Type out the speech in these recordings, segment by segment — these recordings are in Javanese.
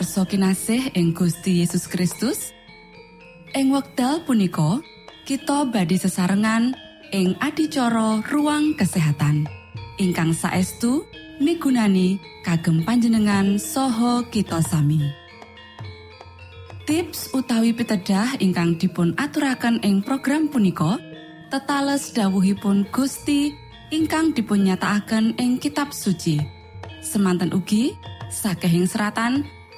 Pamirsa kinasih ing Gusti Yesus Kristus, ing wekdal punika kita badhe sesarengan ing adicara ruang kesehatan ingkang saestu migunani kagem panjenengan saha kita sami. Tips utawi pitedah ingkang dipun aturaken ing program punika tetales dawuhipun Gusti ingkang dipunnyatakaken ing kitab suci. Semanten ugi sakehing seratan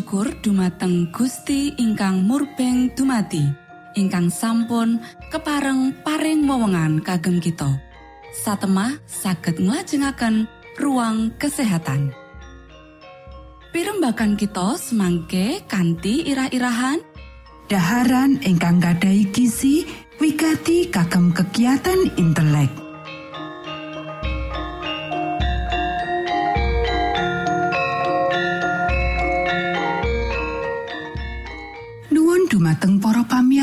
Syukur dumateng Gusti ingkang murbeng dumati ingkang sampun kepareng paring wewenngan kagem kita. Satemah saged nglajengaken ruang kesehatan. Pirembakan kita semangke kanthi irah-irahan. Daharan ingkang gadai gizi wigati kagem kegiatan intelek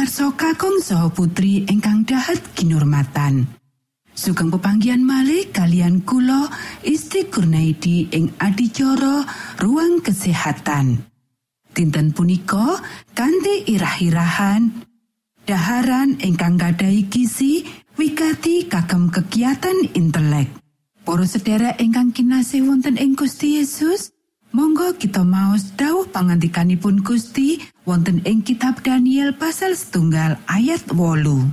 para pamiarsa kakung saha putri ingkang dahat kinurmatan. Sugeng pepanggian malih kalian kula Isti Kurnaidi ing adicara ruang kesehatan. Dinten punika kanthi irah-irahan daharan ingkang gadai gizi wigati kagem kegiatan intelek. Para sedherek ingkang kinasih wonten ing Gusti Yesus, Monggo kita maos dawuh pangantikanipun Gusti wonten ing kitab Daniel pasal setunggal ayat wolu.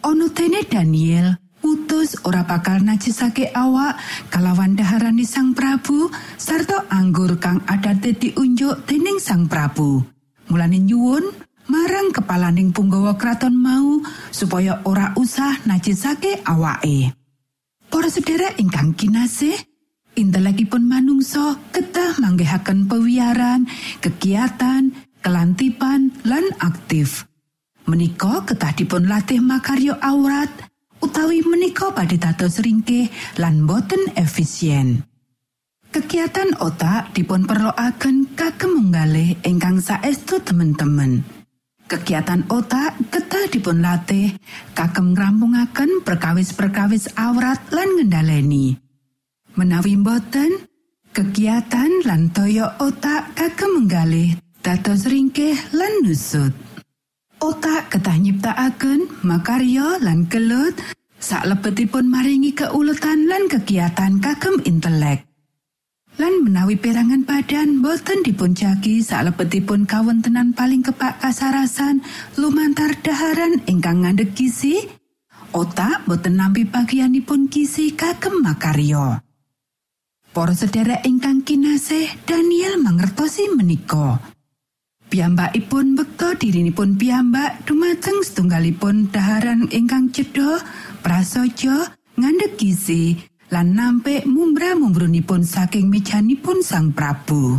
Ono dene Daniel putus ora bakal najisake awak kalawan daharani sang Prabu sarta anggur kang ada diunjuk dening sang Prabu. Mulane nyuwun marang kepalaning punggawa kraton mau supaya ora usah najisake awake. Para sedherek ingkang kinasih, intelekipun manungsa ketah manggihaken pewiaran, kegiatan, kelantipan lan aktif. Menika ketah dipun latih makaryo aurat utawi menika badhe dados ringkih lan boten efisien. Kegiatan otak dipun perloaken kagem menggalih ingkang saestu temen-temen. Kegiatan otak ketah dipun latih kagem ngrampungaken perkawis-perkawis aurat lan ngendaleni. Menawi boten, kegiatan lan toyo otak kagem menggalih dados ringkih lan nusut. Otak ketah nyiptakaken makarya lan kelut sak lebetipun maringi keuletan lan kegiatan kagem intelek. Lan menawi perangan badan boten dipunjagi sak lebetipun kawontenan paling kepak kasarasan lumantar daharan ingkang ngandhek gizi, otak boten nampi bagianipun gizi kagem makarya. Para sedherek ingkang kinasih, Daniel mangertosi menika. Piyambakipun bekto dirinipun piyambak dumateng setunggalipun daharan ingkang cedha, prasaja, ngandhek gizi, lan nampik mumbra-mumbrunipun saking mejanipun Sang Prabu.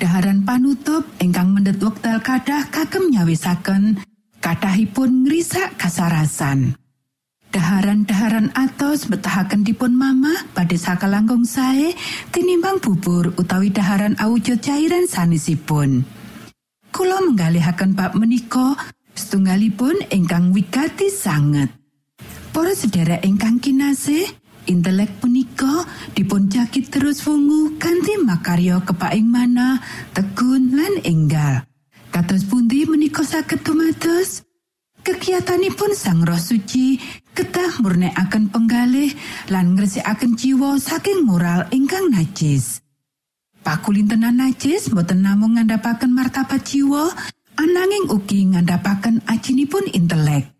Daharan panutup ingkang mendhet wekdal kadah kagem nyawisaken Kathahipun ngrisak kasarasan. Daharan-daharan atos betahaken dipun mama badhe sakalangkung sae tinimbang bubur utawi daharan awujud cairan sanesipun. Kulo menggalihaken bab menika setunggalipun ingkang wigati sanget. Para sedherek ingkang kinasih, intelek punika dipun jakit terus wungu kanthi makarya kepaing mana, tekun lan enggal. Kados pundi menika saged tumados? Kegiatanipun Sang Roh Suci ketah murnekaken penggalih lan ngresikaken jiwa saking moral ingkang najis. Pakulintenan najis boten namung ngandhapaken martabat jiwa, ananging ugi ngandhapaken ajinipun intelek.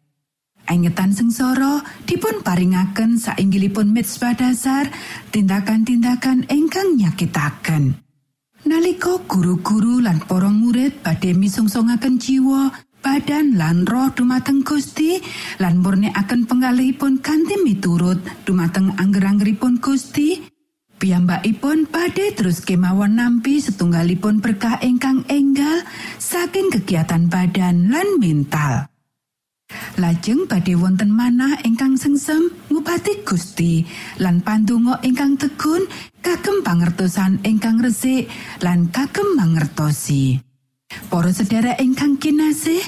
Engetan sengsara dipun paringaken sainggilipun mitzvah dasar tindakan-tindakan ingkang nyakitaken. Nalika guru-guru lan para murid badhe misungsongaken jiwa, badan lan roh dumateng Gusti lan murnikaken penggalihipun kanthi miturut dumateng angger-anggeripun Gusti piyambakipun badhe terus kemawon nampi setunggalipun berkah ingkang enggal saking kegiatan badan lan mental lajeng badhe wonten manah ingkang sengsem ngupati Gusti lan pandonga ingkang tegun kagem pangertosan ingkang resik lan kagem mangertosi. Para sedherek ingkang kinasih,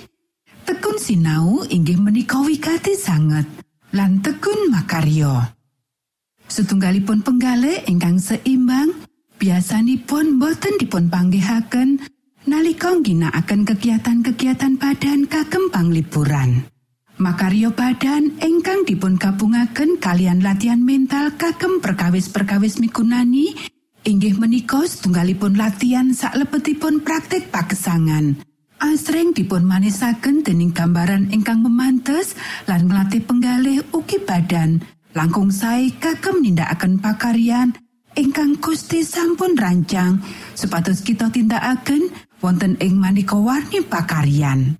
tekun sinau inggih menika wigati sanget lan tekun makaryo. Setunggalipun penggale ingkang seimbang, biasanipun boten dipun panggihaken nalika ginakaken kegiatan-kegiatan badan kagem panglipuran. Makaryo badan ingkang dipun gabungaken kalian latihan mental kagem perkawis-perkawis mikunani inggih menika setunggalipun latihan saklebetipun praktik pagesangan. Asring dipun manisaken dening gambaran ingkang memantes lan melatih penggalih uki badan langkung sae kagem nindakaken pakaryan ingkang Gusti sampun rancang supados kita tindakaken wonten ing maneka warni pakaryan.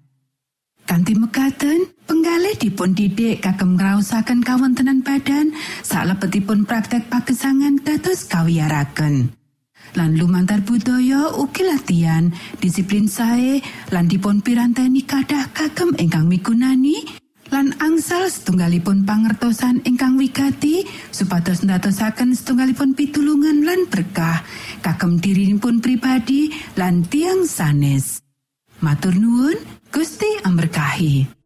Kanti mekaten, penggalih dipun didik kagem ngrausaken kawontenan badan salebetipun praktek pagesangan dados kawiyaraken. Lan lumantar budaya ugi latihan, disiplin sae lan dipun piranteni kadah kagem ingkang migunani lan angsal setunggalipun pangertosan ingkang wigati supados ndadosaken setunggalipun pitulungan lan berkah kagem dirinipun pribadi lan tiang sanes. Matur nuwun, Gusti amberkahi.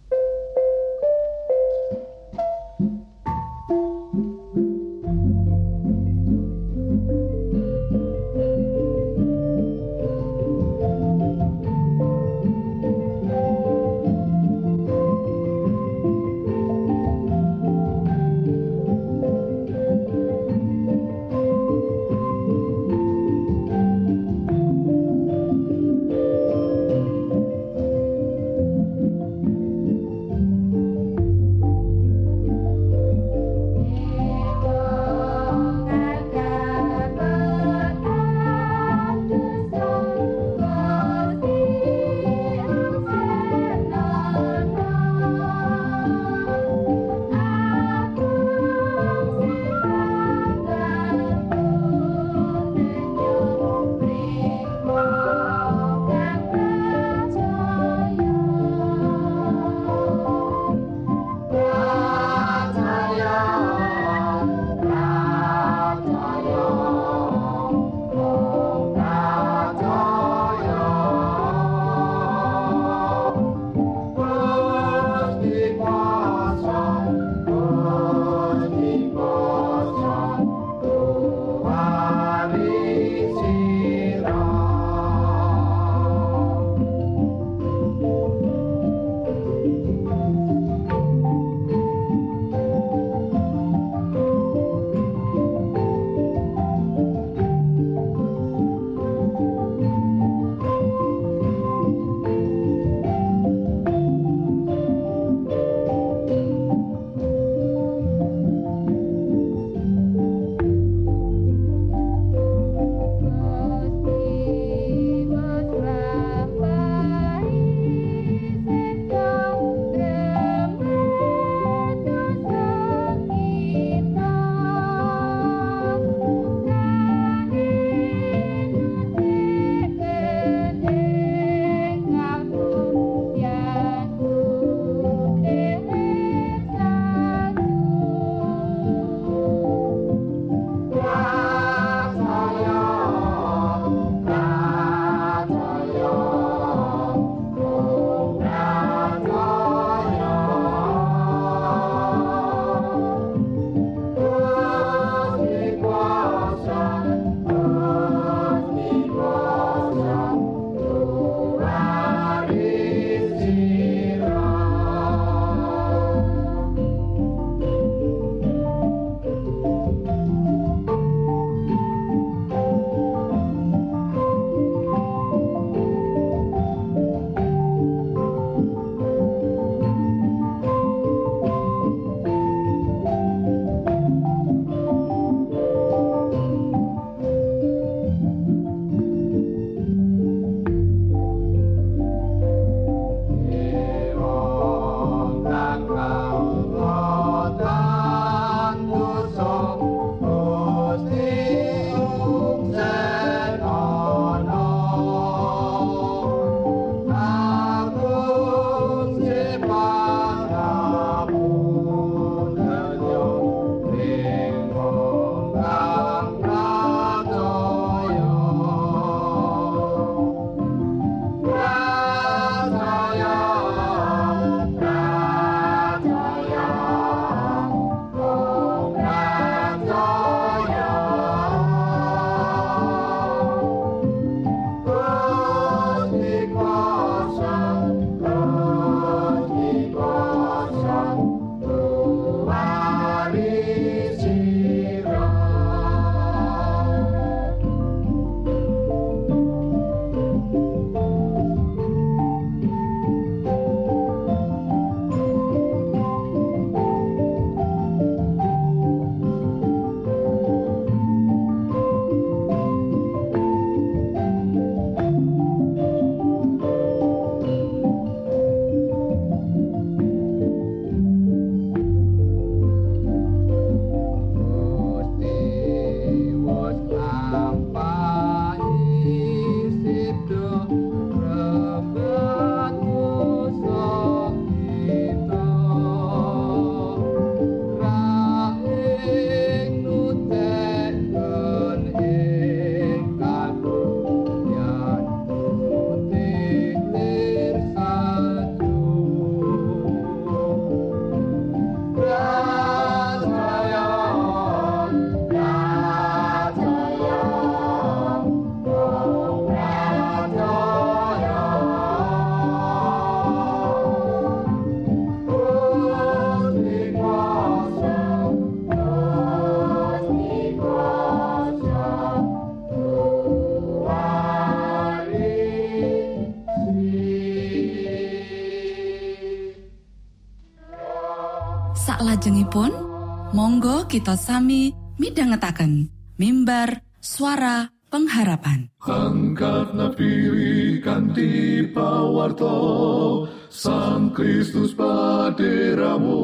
kita sami midhangetaken mimbar suara pengharapan. Kanthi pawarto Sang Kristus paderamu.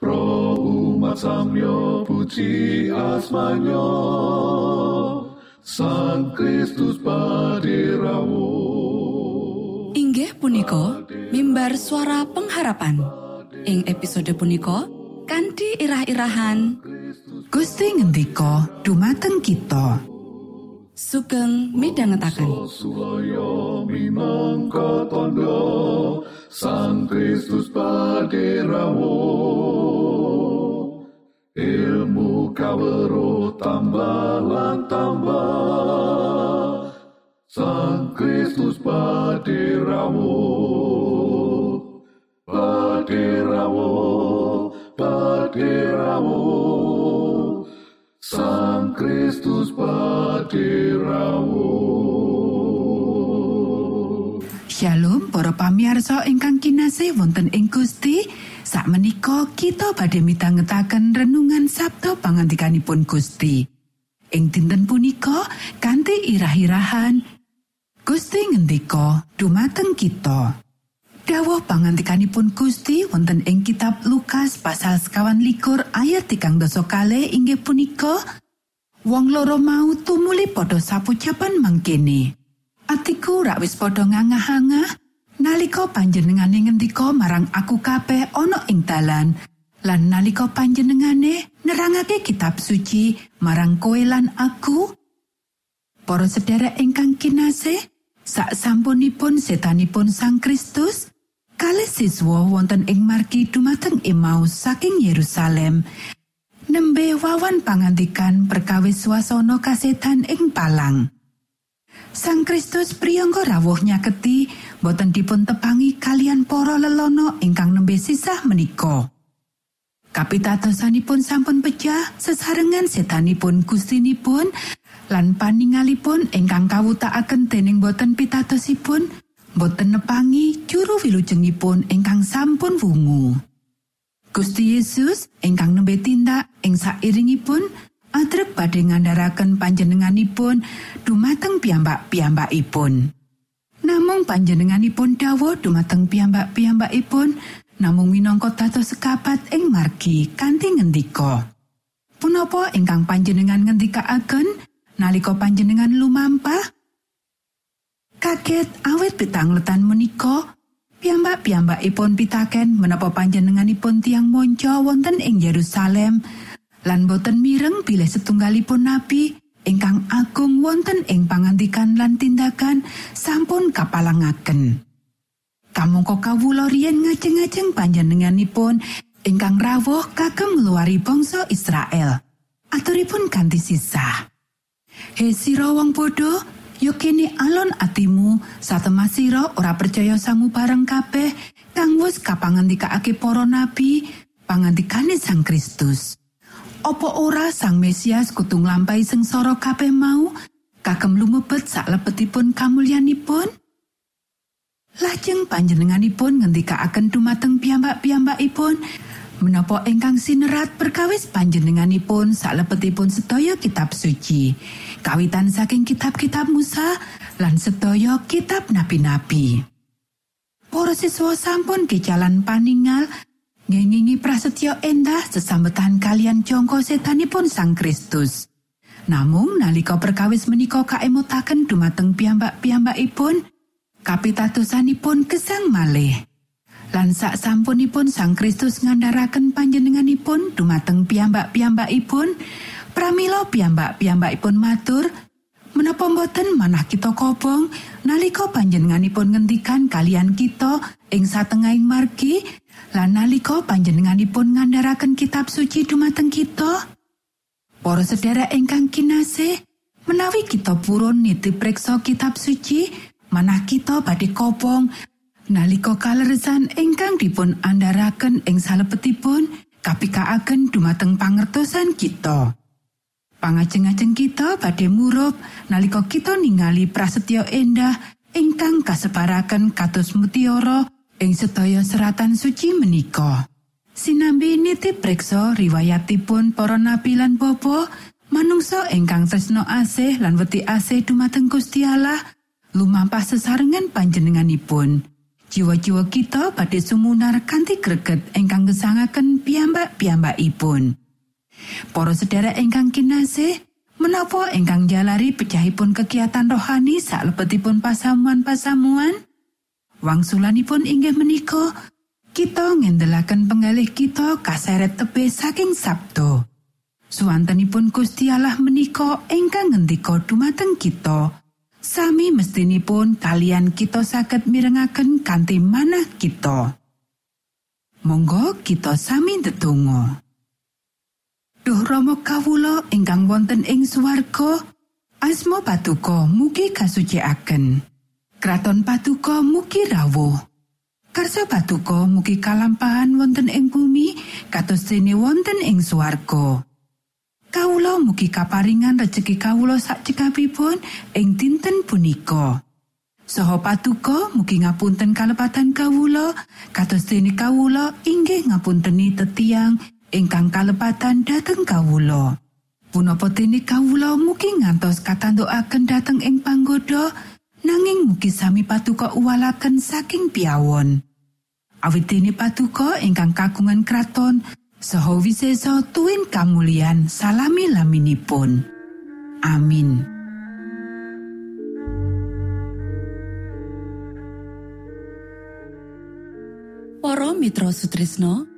Pro umat samyo puji asmanyo Sang Kristus paderamu. Inggih punika mimbar suara pengharapan. Ing episode punika kanthi irah-irahan Gusti ngendika dumateng kita. Sugeng midhangetaken. Minangka tondo Sang Kristus paderamu Ilmu kawero tambah tambah Sang Kristus paderamu Paderamu Paderamu Sang Kristus paderamu Shalom para pamiarsa ingkang kinasih wonten ing Gusti. Sakmenika kita badhe mitangetaken renungan Sabtu pangandikanipun Gusti. Ing dinten punika kanthi irah-irahan Gusti ngendika dumateng kita Dawuh pangantikanipun Gusti wonten ing kitab Lukas pasal sekawan likur ayat tigang doso kale inggih punika Wong loro mau tumuli padha sapucapan mangkene. Atiku rak wis padha ngangah-angah nalika panjenengane ngendika marang aku kabeh ana ing dalan. Lan nalika panjenengane nerangake kitab suci marang kowe lan aku Para sedherek ingkang kinasih sak sampunipun setanipun Sang Kristus kalih siswa wonten ing margi dumateng Emmaus saking Yerusalem nembe wawan pangandikan perkawis swasana kasetan ing palang Sang Kristus priyangga rawuh nyaketi boten dipun tepangi kalian para lelono ingkang nembe sisah menika. Kapitadosanipun sampun pecah sesarengan setanipun gustinipun lan paningalipun ingkang kawutakaken dening boten pitatosipun boten nepangi juru wilujengipun ingkang sampun wungu. Gusti Yesus ingkang nembe tindak ing sairingipun atrep badhe ngandharaken panjenenganipun dumateng piyambak-piyambakipun. Namung panjenenganipun dawuh dumateng piyambak-piyambakipun namung minangka dados sekabat ing margi kanthi ngendika. Punapa ingkang panjenengan ngendikaaken nalika panjenengan lumampah? Kaget awet pitangletan menika piyambak-piyambakipun pitaken menapa panjenenganipun tiang monco wonten ing Yerusalem lan boten mireng bilih setunggalipun nabi ingkang agung wonten ing pangantikan lan tindakan sampun kapalangaken. Kamangka kawula riyen ngajeng-ajeng panjenenganipun ingkang rawuh kagem ngluwari bangsa Israel. Aturipun kanthi sisah. He sira wong bodho, yo kene alon atimu. Satemasira ora percaya samu bareng kabeh. Kang wis kapangandikake para nabi pangandikane Sang Kristus. Apa ora Sang Mesias kudu nglampahi sengsara kabeh mau? Kagem lumebet saklebetipun kamulyanipun? Lajeng panjenenganipun ngendikaaken dumateng piyambak-piyambakipun. Menapa ingkang sinerat perkawis panjenenganipun saklebetipun sedaya kitab suci kawitan saking kitab-kitab Musa lan sedaya kitab nabi-nabi. Para siswa sampun kejalan paningal ngengingi prasetyo endah sesambetan kalian jongko setanipun Sang Kristus. Namung nalika perkawis menika kaemutaken dumateng piyambak-piyambakipun, kapitadosanipun gesang malih. Lan sak sampunipun Sang Kristus ngandharaken panjenenganipun dumateng piyambak-piyambakipun, pramila piyambak-piyambakipun matur, menapa boten manah kita kobong nalika panjenenganipun ngendikan kalian kita ing satengahing margi lan nalika panjenenganipun ngandharaken kitab suci dumateng kita Para sedherek ingkang kinasih menawi kita purun nitip preksa kitab suci manah kita badhe kobong nalika kaleresan ingkang dipun andharaken ing salebetipun kapikaaken dumateng pangertosan kita. Pangajeng-ajeng kita badhe murup nalika kita ningali prasetyo endah ingkang kasebaraken kados mutiara Ing sedaya seratan suci menika. Sinambi nitip preksa riwayatipun para nabi lan bapa manungsa ingkang tresno asih lan wedi asih dumateng Gusti Allah lumampah sesarengan panjenenganipun. Jiwa-jiwa kita badhe sumunar kanthi greget ingkang gesangaken piyambak-piyambakipun Para sedherek ingkang kinasih menapa ingkang jalari pecahipun kegiatan rohani salebetipun pasamuan-pasamuan? Wangsulanipun inggih menika kita ngendelaken penggalih kita kaseret tebe saking Sabdo Suwantenipun Gusti Allah menika ingkang ngendika dumateng kita sami mestinipun kalian kita saged mirengaken kanthi manah kita. Monggo kita sami ndedonga Duh Rama kawula ingkang wonten ing swarga asma patuko mugi kasucikaken. Kraton patuko mugi rawuh. Karsa patuko mugi kalampahan wonten ing bumi kados dene wonten ing swarga. Kawula mugi kaparingan rejeki kawula sak cekapipun ing dinten punika. Soho patuko mugi ngapunten kalepatan kawula kados dene kawula inggih ngapunteni tetiang ingkang kalepatan dhateng kawula. Punapa dene kawula mugi ngantos katandukaken dhateng ing panggoda nanging mugi sami patuko uwalaken saking piawon. Awit dene patuko ingkang kagungan kraton saha wisesa tuwin kamulian salami laminipun. Amin. Para Mitra Sutrisno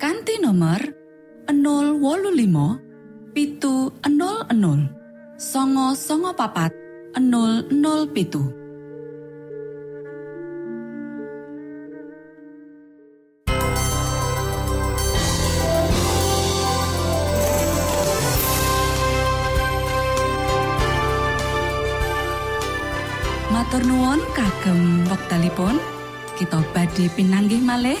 kanti nomor 025 pitu 00 songo songo papat 00 pitu. Matur nuwun kagem wektalipun kita badhe pinanggih malih